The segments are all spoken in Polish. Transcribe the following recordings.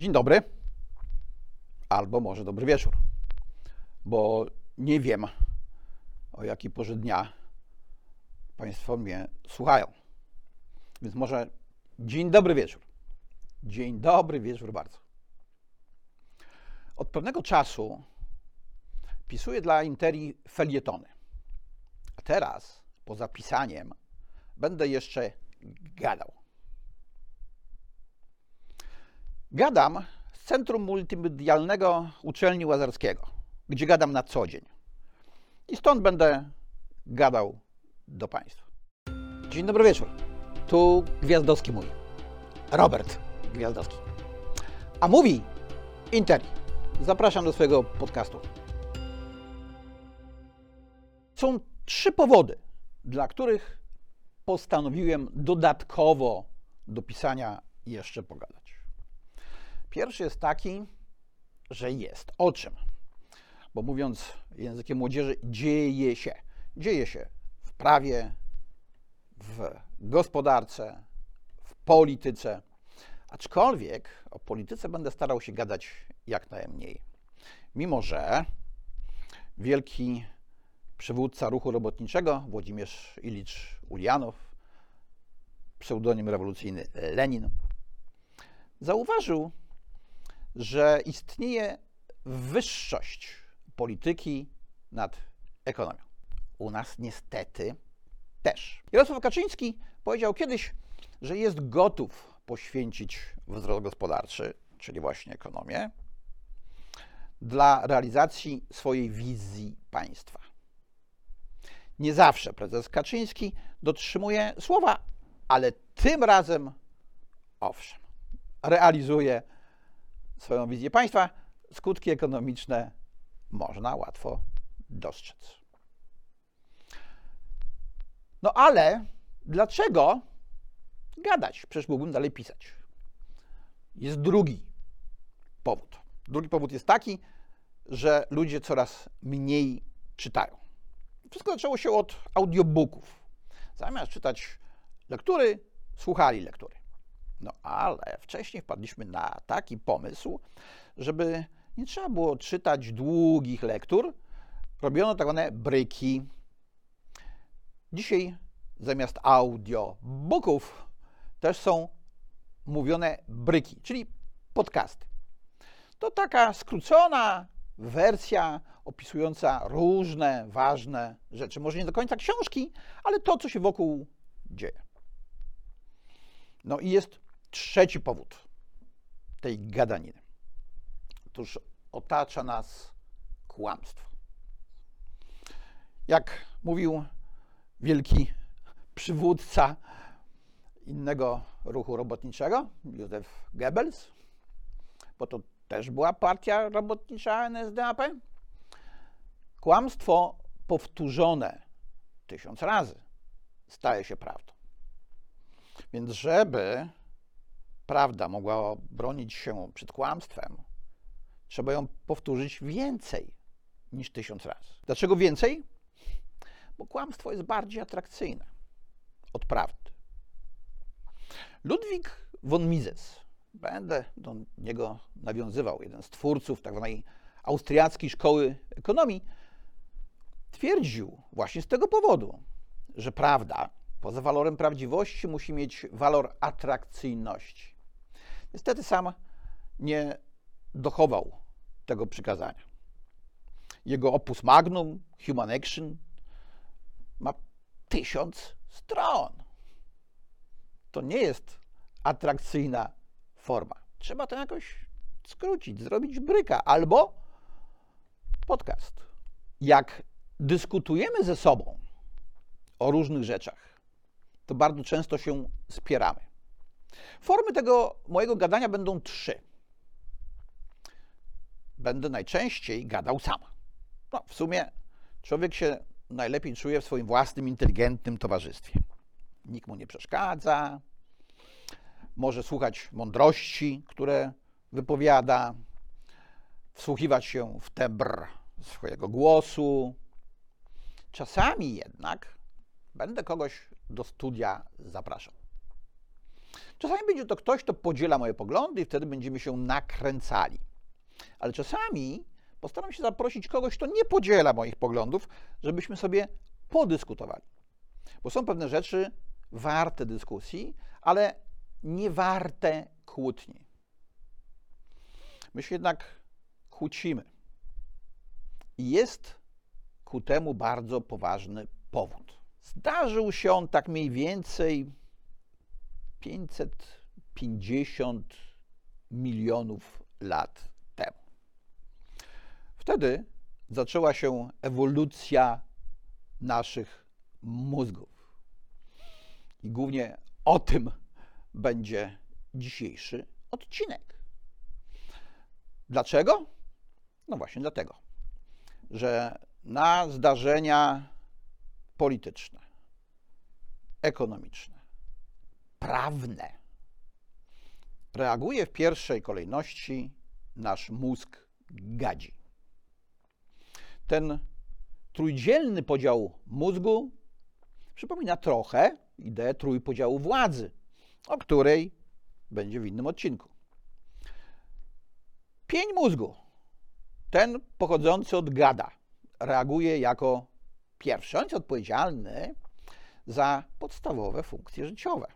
Dzień dobry, albo może dobry wieczór, bo nie wiem o jakiej porze dnia Państwo mnie słuchają. Więc może dzień dobry wieczór. Dzień dobry wieczór bardzo. Od pewnego czasu pisuję dla Interi felietony. A teraz, poza pisaniem, będę jeszcze gadał. Gadam z Centrum Multimedialnego Uczelni Łazarskiego, gdzie gadam na co dzień. I stąd będę gadał do Państwa. Dzień dobry wieczór. Tu Gwiazdowski mówi. Robert Gwiazdowski. A mówi Interi. Zapraszam do swojego podcastu. Są trzy powody, dla których postanowiłem dodatkowo do pisania jeszcze pogadać. Pierwszy jest taki, że jest o czym. Bo mówiąc językiem młodzieży, dzieje się. Dzieje się w prawie, w gospodarce, w polityce. Aczkolwiek o polityce będę starał się gadać jak najmniej. Mimo, że wielki przywódca ruchu robotniczego Włodzimierz Ilicz Ulianow, pseudonim rewolucyjny Lenin, zauważył, że istnieje wyższość polityki nad ekonomią. U nas niestety też. Jarosław Kaczyński powiedział kiedyś, że jest gotów poświęcić wzrost gospodarczy, czyli właśnie ekonomię, dla realizacji swojej wizji państwa. Nie zawsze prezes Kaczyński dotrzymuje słowa, ale tym razem owszem, realizuje swoją wizję państwa, skutki ekonomiczne można łatwo dostrzec. No ale dlaczego gadać? Przecież mógłbym dalej pisać. Jest drugi powód. Drugi powód jest taki, że ludzie coraz mniej czytają. Wszystko zaczęło się od audiobooków. Zamiast czytać lektury, słuchali lektury. No ale wcześniej wpadliśmy na taki pomysł, żeby nie trzeba było czytać długich lektur, robiono tak zwane bryki. Dzisiaj zamiast audiobooków też są mówione bryki, czyli podcasty. To taka skrócona wersja opisująca różne ważne rzeczy. Może nie do końca książki, ale to, co się wokół dzieje. No i jest trzeci powód tej gadaniny. Otóż otacza nas kłamstwo. Jak mówił wielki przywódca innego ruchu robotniczego, Józef Goebbels, bo to też była partia robotnicza NSDAP, kłamstwo powtórzone tysiąc razy staje się prawdą. Więc żeby prawda mogła bronić się przed kłamstwem, trzeba ją powtórzyć więcej niż tysiąc razy. Dlaczego więcej? Bo kłamstwo jest bardziej atrakcyjne od prawdy. Ludwik von Mises, będę do niego nawiązywał, jeden z twórców tzw. Tak austriackiej szkoły ekonomii, twierdził właśnie z tego powodu, że prawda poza walorem prawdziwości musi mieć walor atrakcyjności. Niestety sam nie dochował tego przykazania. Jego opus magnum, Human Action, ma tysiąc stron. To nie jest atrakcyjna forma. Trzeba to jakoś skrócić, zrobić bryka albo podcast. Jak dyskutujemy ze sobą o różnych rzeczach, to bardzo często się spieramy. Formy tego mojego gadania będą trzy. Będę najczęściej gadał sam. No, w sumie człowiek się najlepiej czuje w swoim własnym, inteligentnym towarzystwie. Nikt mu nie przeszkadza, może słuchać mądrości, które wypowiada, wsłuchiwać się w tebr swojego głosu. Czasami jednak będę kogoś do studia zapraszał. Czasami będzie to ktoś, kto podziela moje poglądy i wtedy będziemy się nakręcali. Ale czasami postaram się zaprosić kogoś, kto nie podziela moich poglądów, żebyśmy sobie podyskutowali. Bo są pewne rzeczy warte dyskusji, ale nie warte kłótni. My się jednak kłócimy. I jest ku temu bardzo poważny powód. Zdarzył się on tak mniej więcej 550 milionów lat temu. Wtedy zaczęła się ewolucja naszych mózgów. I głównie o tym będzie dzisiejszy odcinek. Dlaczego? No właśnie dlatego, że na zdarzenia polityczne, ekonomiczne, prawne reaguje w pierwszej kolejności nasz mózg gadzi. Ten trójdzielny podział mózgu przypomina trochę ideę trójpodziału władzy, o której będzie w innym odcinku. Pień mózgu, ten pochodzący od gada, reaguje jako pierwszy. On jest odpowiedzialny za podstawowe funkcje życiowe.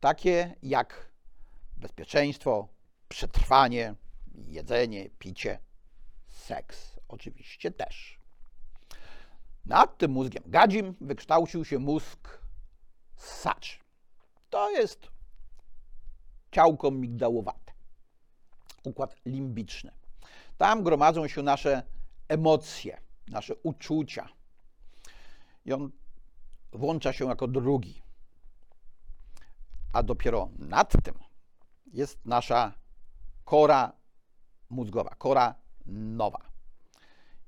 Takie jak bezpieczeństwo, przetrwanie, jedzenie, picie, seks oczywiście też. Nad tym mózgiem gadzim wykształcił się mózg ssacz. To jest ciałko migdałowate, układ limbiczny. Tam gromadzą się nasze emocje, nasze uczucia. I on włącza się jako drugi. A dopiero nad tym jest nasza kora mózgowa, kora nowa.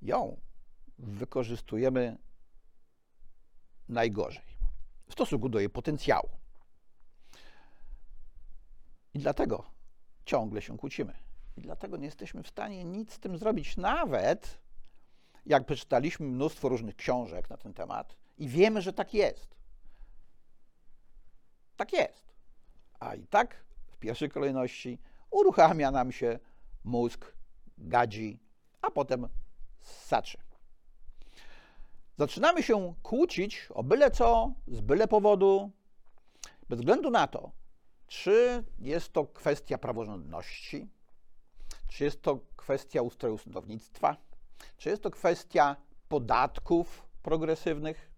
Ją wykorzystujemy najgorzej w stosunku do jej potencjału. I dlatego ciągle się kłócimy. I dlatego nie jesteśmy w stanie nic z tym zrobić, nawet jak przeczytaliśmy mnóstwo różnych książek na ten temat i wiemy, że tak jest. Tak jest. A i tak w pierwszej kolejności uruchamia nam się mózg, gadzi, a potem ssaczy. Zaczynamy się kłócić o byle co, z byle powodu, bez względu na to, czy jest to kwestia praworządności, czy jest to kwestia ustroju sądownictwa, czy jest to kwestia podatków progresywnych.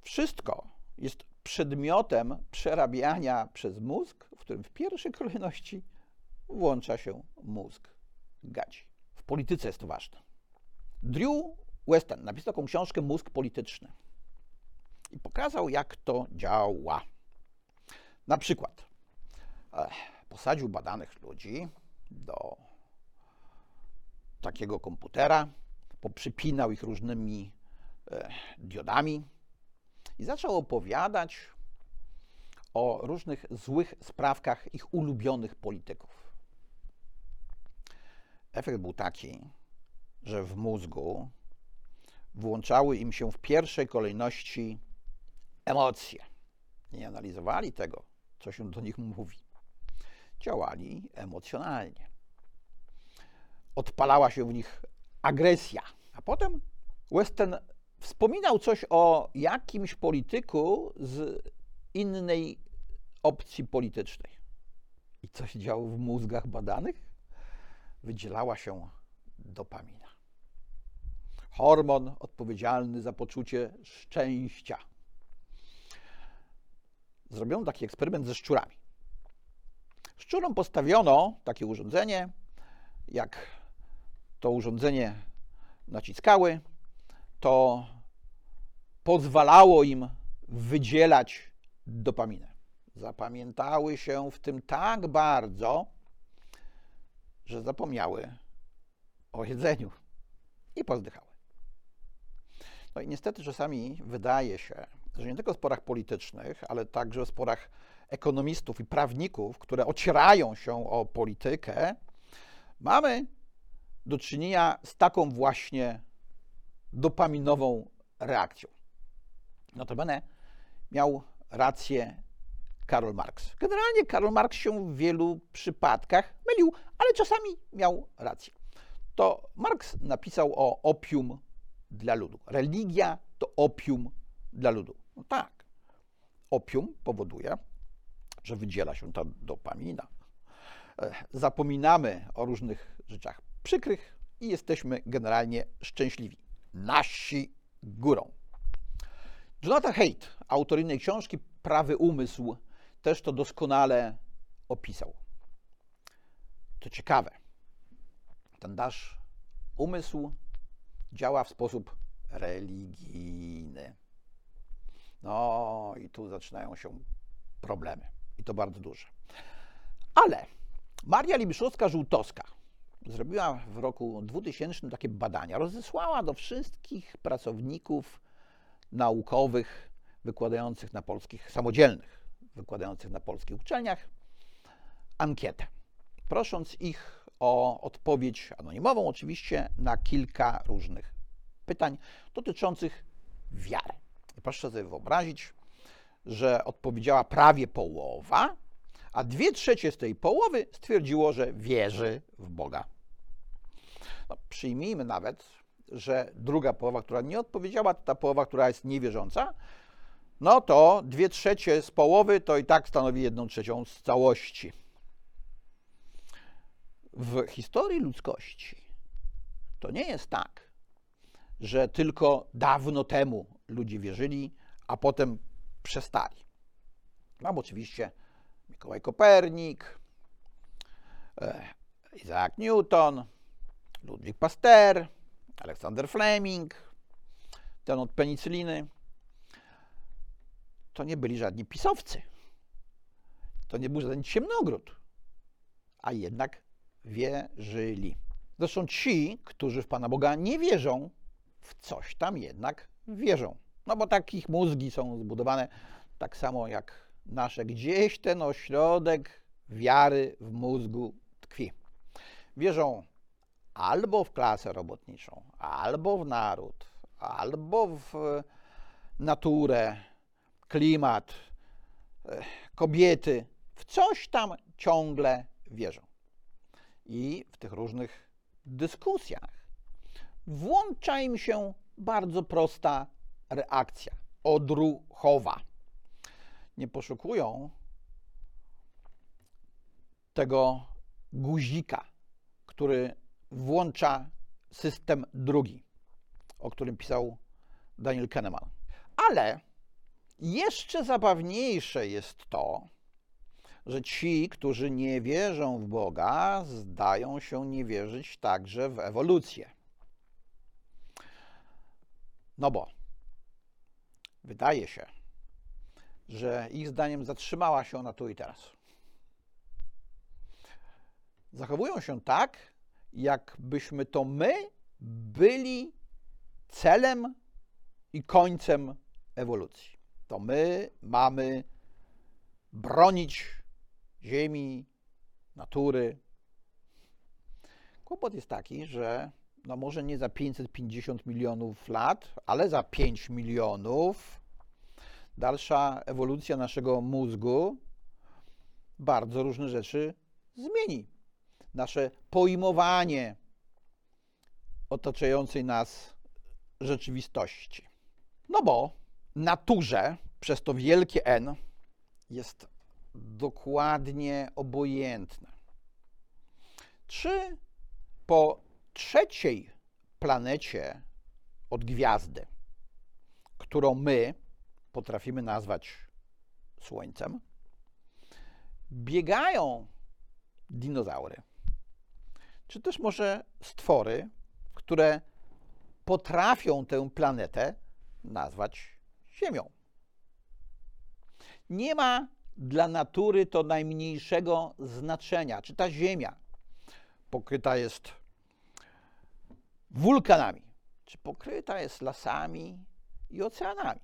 Wszystko jest przedmiotem przerabiania przez mózg, w którym w pierwszej kolejności włącza się mózg gadzi. W polityce jest to ważne. Drew Weston napisał taką książkę Mózg polityczny i pokazał, jak to działa. Na przykład posadził badanych ludzi do takiego komputera, poprzypinał ich różnymi diodami i zaczął opowiadać o różnych złych sprawkach ich ulubionych polityków. Efekt był taki, że w mózgu włączały im się w pierwszej kolejności emocje. Nie analizowali tego, co się do nich mówi. Działali emocjonalnie. Odpalała się w nich agresja. A potem Weston wspominał coś o jakimś polityku z innej opcji politycznej. I co się działo w mózgach badanych? Wydzielała się dopamina. Hormon odpowiedzialny za poczucie szczęścia. Zrobiono taki eksperyment ze szczurami. Szczurom postawiono takie urządzenie, jak to urządzenie naciskały, to pozwalało im wydzielać dopaminę. Zapamiętały się w tym tak bardzo, że zapomniały o jedzeniu i pozdychały. No i niestety czasami wydaje się, że nie tylko w sporach politycznych, ale także w sporach ekonomistów i prawników, które ocierają się o politykę, mamy do czynienia z taką właśnie dopaminową reakcją. Notabene miał rację Karol Marx. Generalnie Karol Marx się w wielu przypadkach mylił, ale czasami miał rację. To Marx napisał o opium dla ludu. Religia to opium dla ludu. No tak. Opium powoduje, że wydziela się ta dopamina. Zapominamy o różnych rzeczach przykrych i jesteśmy generalnie szczęśliwi. Nasi górą. Jonathan Haidt, autor innej książki Prawy umysł, też to doskonale opisał. To ciekawe. Ten nasz umysł działa w sposób religijny. No i tu zaczynają się problemy. I to bardzo duże. Ale Maria Libiszowska-Żółtowska zrobiła w roku 2000 takie badania. Rozesłała do wszystkich pracowników naukowych wykładających na polskich, samodzielnych, wykładających na polskich uczelniach, ankietę, prosząc ich o odpowiedź anonimową, oczywiście, na kilka różnych pytań dotyczących wiary. I proszę sobie wyobrazić, że odpowiedziała prawie połowa, a dwie trzecie z tej połowy stwierdziło, że wierzy w Boga. No, przyjmijmy nawet, że druga połowa, która nie odpowiedziała, to ta połowa, która jest niewierząca, no to dwie trzecie z połowy to i tak stanowi jedną trzecią z całości. W historii ludzkości to nie jest tak, że tylko dawno temu ludzie wierzyli, a potem przestali. Mam oczywiście Mikołaj Kopernik, e, Isaac Newton, Ludwik Pasteur, Aleksander Fleming, ten od penicyliny. To nie byli żadni pisowcy. To nie był żaden ciemnogród. A jednak wierzyli. Zresztą ci, którzy w Pana Boga nie wierzą, w coś tam jednak wierzą. No bo tak ich mózgi są zbudowane tak samo jak nasze. Gdzieś ten ośrodek wiary w mózgu tkwi. Wierzą albo w klasę robotniczą, albo w naród, albo w naturę, klimat, kobiety. W coś tam ciągle wierzą. I w tych różnych dyskusjach włącza im się bardzo prosta reakcja odruchowa. Nie poszukują tego guzika, który włącza system drugi, o którym pisał Daniel Kahneman. Ale jeszcze zabawniejsze jest to, że ci, którzy nie wierzą w Boga, zdają się nie wierzyć także w ewolucję. No bo wydaje się, że ich zdaniem zatrzymała się ona tu i teraz. Zachowują się tak, jakbyśmy to my byli celem i końcem ewolucji. To my mamy bronić Ziemi, natury. Kłopot jest taki, że no może nie za 550 milionów lat, ale za 5 milionów dalsza ewolucja naszego mózgu bardzo różne rzeczy zmieni. Nasze pojmowanie otaczającej nas rzeczywistości. No bo naturze przez to wielkie N jest dokładnie obojętne. Czy po trzeciej planecie od gwiazdy, którą my potrafimy nazwać Słońcem, biegają dinozaury, czy też może stwory, które potrafią tę planetę nazwać Ziemią. Nie ma dla natury to najmniejszego znaczenia, czy ta Ziemia pokryta jest wulkanami, czy pokryta jest lasami i oceanami.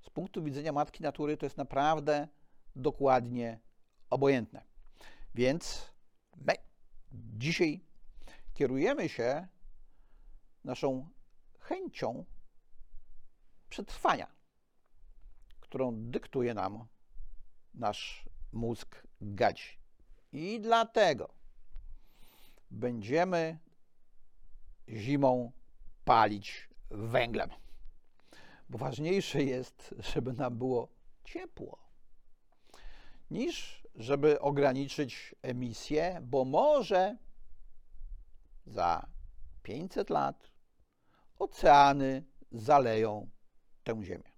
Z punktu widzenia matki natury to jest naprawdę dokładnie obojętne. Więc my dzisiaj kierujemy się naszą chęcią przetrwania którą dyktuje nam nasz mózg gadzi. I dlatego będziemy zimą palić węglem. Bo ważniejsze jest, żeby nam było ciepło, niż żeby ograniczyć emisję, bo może za 500 lat oceany zaleją tę ziemię.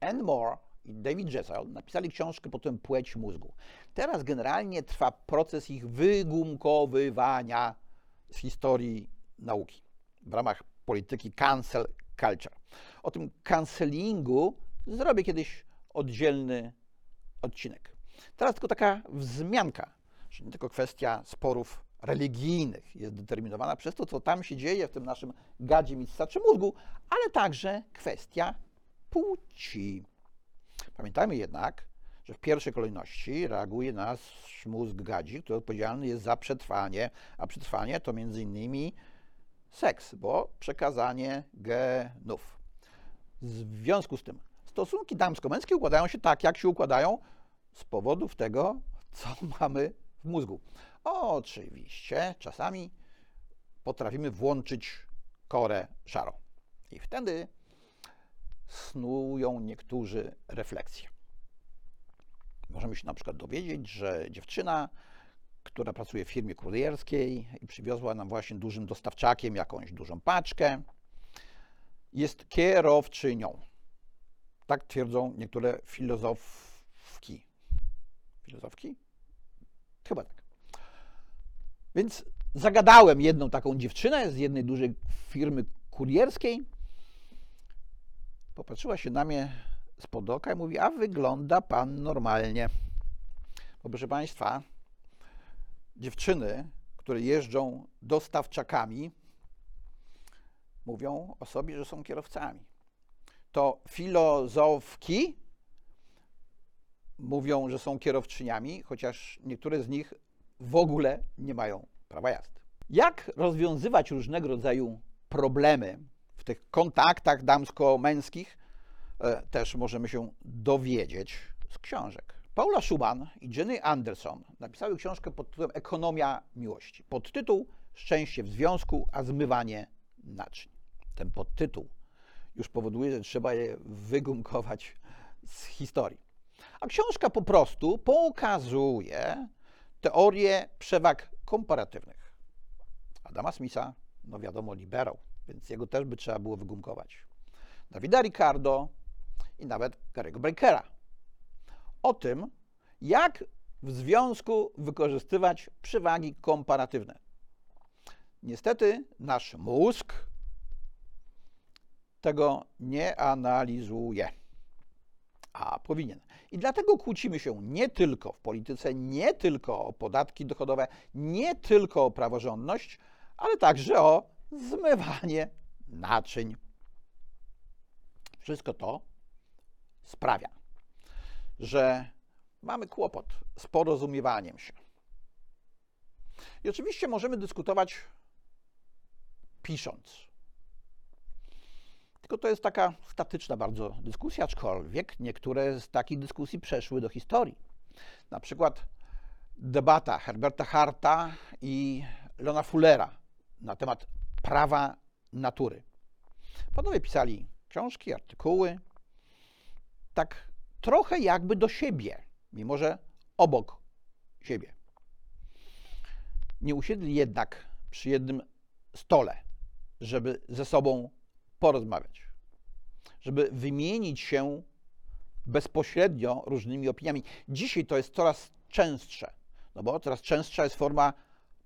Anne Moore i David Jessel napisali książkę pod tym Płeć mózgu. Teraz generalnie trwa proces ich wygumkowywania z historii nauki w ramach polityki cancel culture. O tym cancelingu zrobię kiedyś oddzielny odcinek. Teraz tylko taka wzmianka, że nie tylko kwestia sporów religijnych jest determinowana przez to, co tam się dzieje w tym naszym gadzie mistrzaczy mózgu, ale także kwestia płci. Pamiętajmy jednak, że w pierwszej kolejności reaguje nasz mózg gadzi, który odpowiedzialny jest za przetrwanie, a przetrwanie to między innymi seks, bo przekazanie genów. W związku z tym stosunki damsko-męskie układają się tak, jak się układają z powodów tego, co mamy w mózgu. Oczywiście czasami potrafimy włączyć korę szarą i wtedy snują niektórzy refleksje. Możemy się na przykład dowiedzieć, że dziewczyna, która pracuje w firmie kurierskiej i przywiozła nam właśnie dużym dostawczakiem jakąś dużą paczkę, jest kierowczynią. Tak twierdzą niektóre filozofki. Filozofki? Chyba tak. Więc zagadałem jedną taką dziewczynę z jednej dużej firmy kurierskiej. Popatrzyła się na mnie spod oka i mówi, a wygląda pan normalnie. Bo proszę Państwa, dziewczyny, które jeżdżą dostawczakami, mówią o sobie, że są kierowcami. To filozofki mówią, że są kierowczyniami, chociaż niektóre z nich w ogóle nie mają prawa jazdy. Jak rozwiązywać różnego rodzaju problemy w tych kontaktach damsko-męskich, e, też możemy się dowiedzieć z książek. Paula Schumann i Jenny Anderson napisały książkę pod tytułem Ekonomia miłości. Podtytuł Szczęście w związku, a zmywanie naczyń. Ten podtytuł już powoduje, że trzeba je wygumkować z historii. A książka po prostu pokazuje teorię przewag komparatywnych. Adama Smitha, no wiadomo, liberał, więc jego też by trzeba było wygumkować. Davida Ricardo i nawet Gary'ego Breakera. O tym, jak w związku wykorzystywać przewagi komparatywne. Niestety nasz mózg tego nie analizuje, a powinien. I dlatego kłócimy się nie tylko w polityce, nie tylko o podatki dochodowe, nie tylko o praworządność, ale także o zmywanie naczyń. Wszystko to sprawia, że mamy kłopot z porozumiewaniem się. I oczywiście możemy dyskutować pisząc. Tylko to jest taka statyczna bardzo dyskusja, aczkolwiek niektóre z takich dyskusji przeszły do historii. Na przykład debata Herberta Harta i Lona Fullera na temat prawa natury. Panowie pisali książki, artykuły, tak trochę jakby do siebie, mimo że obok siebie. Nie usiedli jednak przy jednym stole, żeby ze sobą porozmawiać, żeby wymienić się bezpośrednio różnymi opiniami. Dzisiaj to jest coraz częstsze, no bo coraz częstsza jest forma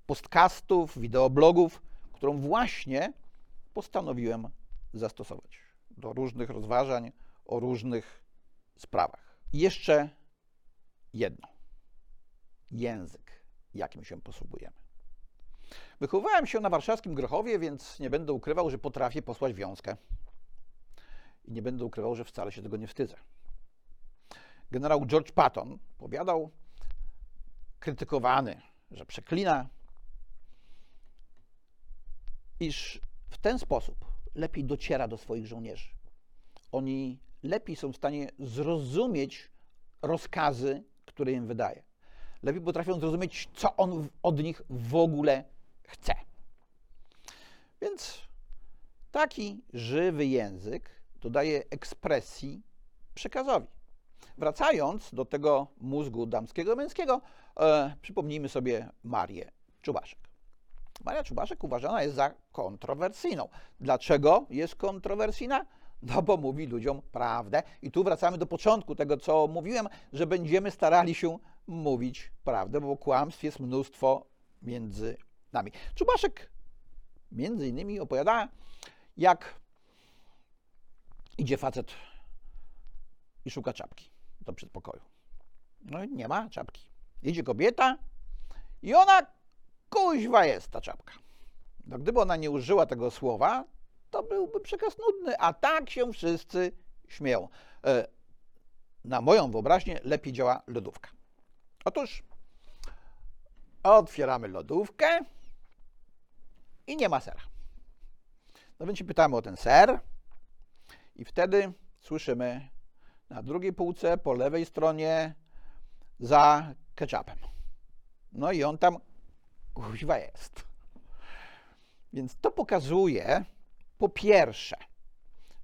podcastów, wideoblogów, którą właśnie postanowiłem zastosować do różnych rozważań o różnych sprawach. I jeszcze jedno. Język, jakim się posługujemy. Wychowałem się na warszawskim Grochowie, więc nie będę ukrywał, że potrafię posłać wiązkę. I nie będę ukrywał, że wcale się tego nie wstydzę. Generał George Patton powiadał, krytykowany, że przeklina, iż w ten sposób lepiej dociera do swoich żołnierzy. Oni lepiej są w stanie zrozumieć rozkazy, które im wydaje. Lepiej potrafią zrozumieć, co on od nich w ogóle. Więc taki żywy język dodaje ekspresji przekazowi. Wracając do tego mózgu damskiego męskiego, e, przypomnijmy sobie Marię Czubaszek. Maria Czubaszek uważana jest za kontrowersyjną. Dlaczego jest kontrowersyjna? No bo mówi ludziom prawdę. I tu wracamy do początku tego, co mówiłem, że będziemy starali się mówić prawdę, bo kłamstw jest mnóstwo między nami. Czubaszek między innymi opowiada, jak idzie facet i szuka czapki do przedpokoju. No i nie ma czapki. Idzie kobieta i ona kuźwa jest ta czapka. No gdyby ona nie użyła tego słowa, to byłby przekaz nudny, a tak się wszyscy śmieją. E, na moją wyobraźnię lepiej działa lodówka. Otóż otwieramy lodówkę i nie ma sera. No więc się pytamy o ten ser i wtedy słyszymy na drugiej półce po lewej stronie za ketchupem. No i on tam kuźwa jest. Więc to pokazuje, po pierwsze,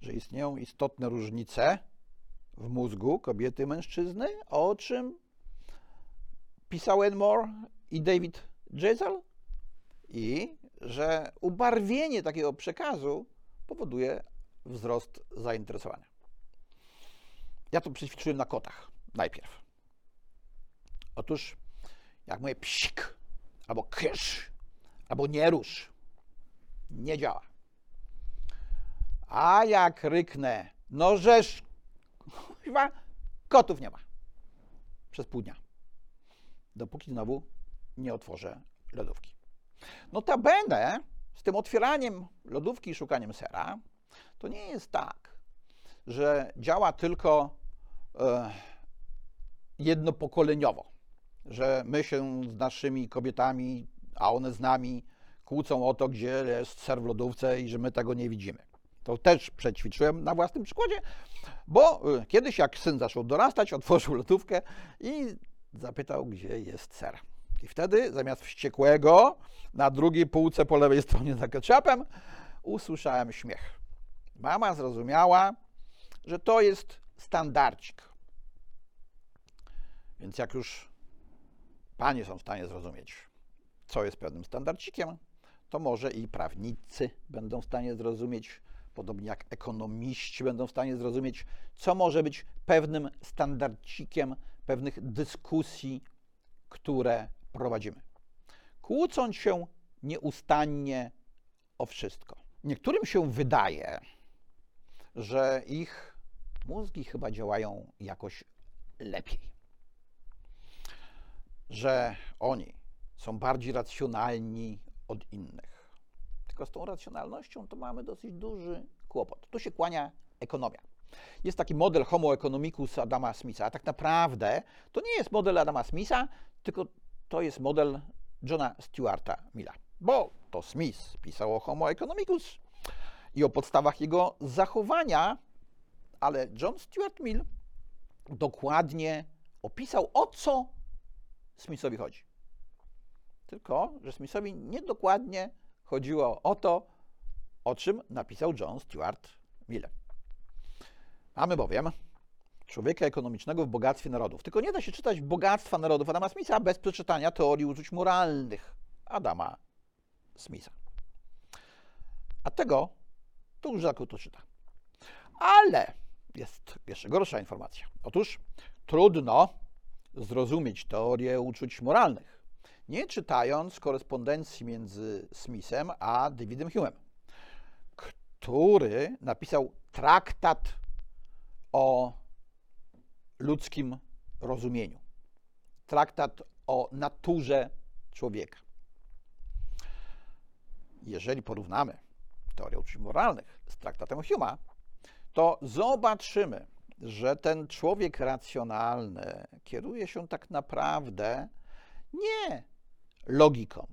że istnieją istotne różnice w mózgu kobiety i mężczyzny, o czym pisał Enmore i David Jezel, i że ubarwienie takiego przekazu powoduje wzrost zainteresowania. Ja to przećwiczyłem na kotach najpierw. Otóż, jak mówię psik, albo kysz, albo nie rusz, nie działa. A jak ryknę, no żeż, chyba kotów nie ma. Przez pół dnia. Dopóki znowu nie otworzę lodówki. Notabene z tym otwieraniem lodówki i szukaniem sera, to nie jest tak, że działa tylko e, jednopokoleniowo, że my się z naszymi kobietami, a one z nami kłócą o to, gdzie jest ser w lodówce i że my tego nie widzimy. To też przećwiczyłem na własnym przykładzie, bo e, kiedyś jak syn zaczął dorastać, otworzył lodówkę i zapytał, gdzie jest ser. I wtedy zamiast wściekłego na drugiej półce po lewej stronie za ketchupem usłyszałem śmiech. Mama zrozumiała, że to jest standardzik. Więc jak już panie są w stanie zrozumieć, co jest pewnym standardcikiem, to może i prawnicy będą w stanie zrozumieć, podobnie jak ekonomiści będą w stanie zrozumieć, co może być pewnym standardcikiem pewnych dyskusji, które prowadzimy. Kłócąc się nieustannie o wszystko. Niektórym się wydaje, że ich mózgi chyba działają jakoś lepiej. Że oni są bardziej racjonalni od innych. Tylko z tą racjonalnością to mamy dosyć duży kłopot. Tu się kłania ekonomia. Jest taki model Homo economicus Adama Smitha, a tak naprawdę to nie jest model Adama Smitha, tylko to jest model Johna Stuarta Milla. Bo to Smith pisał o Homo economicus i o podstawach jego zachowania, ale John Stuart Mill dokładnie opisał, o co Smithowi chodzi. Tylko, że Smithowi niedokładnie chodziło o to, o czym napisał John Stuart Mill. Mamy bowiem człowieka ekonomicznego w bogactwie narodów. Tylko nie da się czytać bogactwa narodów Adama Smitha bez przeczytania teorii uczuć moralnych Adama Smitha. A tego to już rzadko to czyta. Ale jest jeszcze gorsza informacja. Otóż trudno zrozumieć teorię uczuć moralnych, nie czytając korespondencji między Smithem a Davidem Hume'em, który napisał traktat o ludzkim rozumieniu. Traktat o naturze człowieka. Jeżeli porównamy teorię uczuć moralnych z traktatem Huma, to zobaczymy, że ten człowiek racjonalny kieruje się tak naprawdę nie logiką,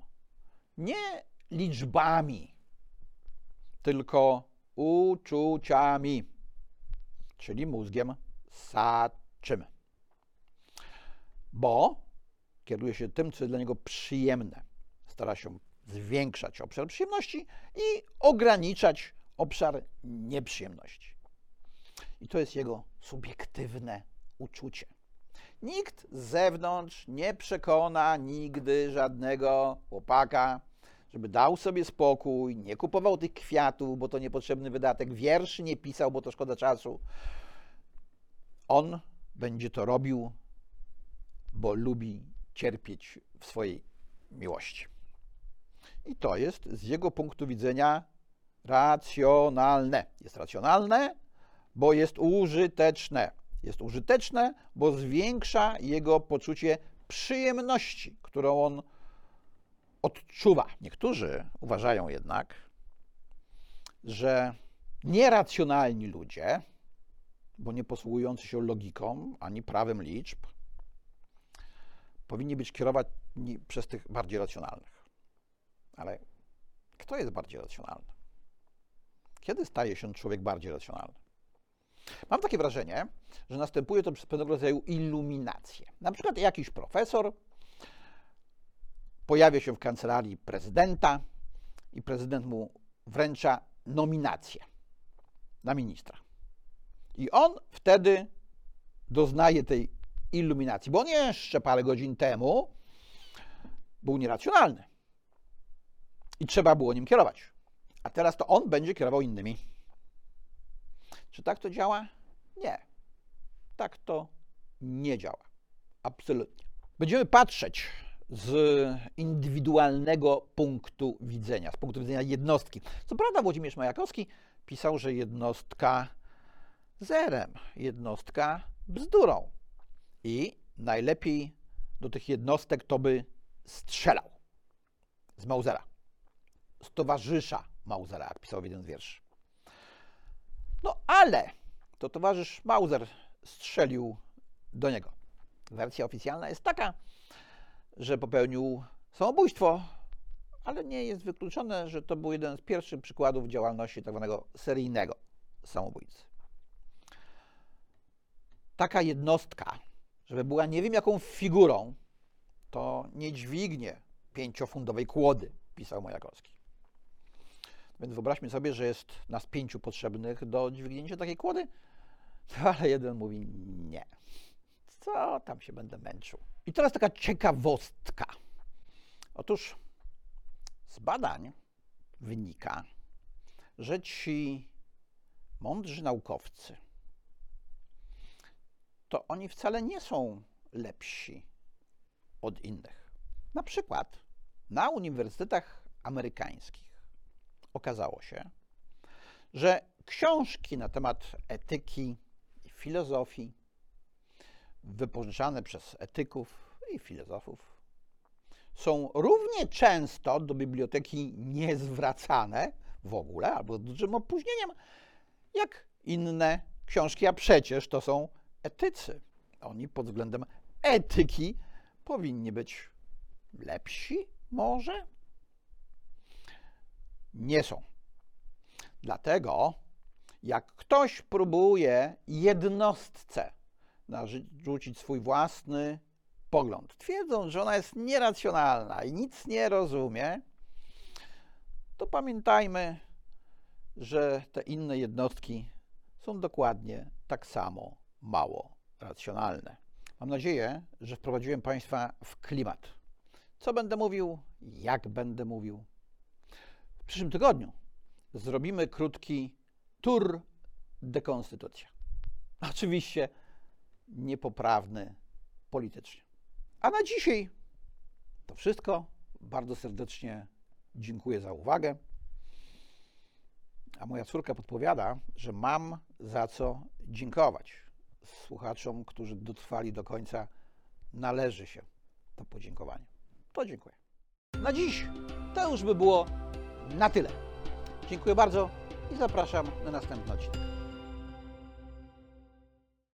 nie liczbami, tylko uczuciami. czyli mózgiem saczym. Bo kieruje się tym, co jest dla niego przyjemne. Stara się zwiększać obszar przyjemności i ograniczać obszar nieprzyjemności. I to jest jego subiektywne uczucie. Nikt z zewnątrz nie przekona nigdy żadnego chłopaka, żeby dał sobie spokój, nie kupował tych kwiatów, bo to niepotrzebny wydatek, wierszy nie pisał, bo to szkoda czasu. On będzie to robił, bo lubi cierpieć w swojej miłości. I to jest z jego punktu widzenia racjonalne. Jest racjonalne, bo jest użyteczne. Jest użyteczne, bo zwiększa jego poczucie przyjemności, którą on odczuwa. Niektórzy uważają jednak, że nieracjonalni ludzie, bo nie posługujący się logiką ani prawem liczb, powinni być kierowani przez tych bardziej racjonalnych. Ale kto jest bardziej racjonalny? Kiedy staje się człowiek bardziej racjonalny? Mam takie wrażenie, że następuje to przez pewnego rodzaju iluminację. Na przykład jakiś profesor pojawia się w kancelarii prezydenta i prezydent mu wręcza nominację na ministra. I on wtedy doznaje tej iluminacji, bo on jeszcze parę godzin temu był nieracjonalny i trzeba było nim kierować. A teraz to on będzie kierował innymi. Czy tak to działa? Nie. Tak to nie działa. Absolutnie. Będziemy patrzeć z indywidualnego punktu widzenia, z punktu widzenia jednostki. Co prawda Włodzimierz Majakowski pisał, że jednostka zerem, jednostka bzdurą. I najlepiej do tych jednostek to by strzelał z Mausera, z towarzysza Mausera, jak pisał w jeden z wierszy. No ale to towarzysz Mauser strzelił do niego. Wersja oficjalna jest taka, że popełnił samobójstwo, ale nie jest wykluczone, że to był jeden z pierwszych przykładów działalności tzw. Tak seryjnego samobójcy. Taka jednostka, żeby była nie wiem jaką figurą, to nie dźwignie pięciofundowej kłody, pisał Majakowski. Więc wyobraźmy sobie, że jest nas pięciu potrzebnych do dźwignięcia takiej kłody, ale jeden mówi nie. Co tam się będę męczył? I teraz taka ciekawostka. Otóż z badań wynika, że ci mądrzy naukowcy, to oni wcale nie są lepsi od innych. Na przykład na uniwersytetach amerykańskich okazało się, że książki na temat etyki i filozofii, wypożyczane przez etyków i filozofów, są równie często do biblioteki niezwracane w ogóle albo z dużym opóźnieniem, jak inne książki, a przecież to są etycy. Oni pod względem etyki powinni być lepsi, może? Nie są. Dlatego, jak ktoś próbuje jednostce narzucić swój własny pogląd, twierdząc, że ona jest nieracjonalna i nic nie rozumie, to pamiętajmy, że te inne jednostki są dokładnie tak samo mało racjonalne. Mam nadzieję, że wprowadziłem Państwa w klimat. Co będę mówił, jak będę mówił. W przyszłym tygodniu zrobimy krótki tour de konstytucja. Oczywiście niepoprawny politycznie. A na dzisiaj to wszystko. Bardzo serdecznie dziękuję za uwagę. A moja córka podpowiada, że mam za co dziękować słuchaczom, którzy dotrwali do końca, należy się to podziękowanie. To dziękuję. Na dziś to już by było na tyle. Dziękuję bardzo i zapraszam na następny odcinek.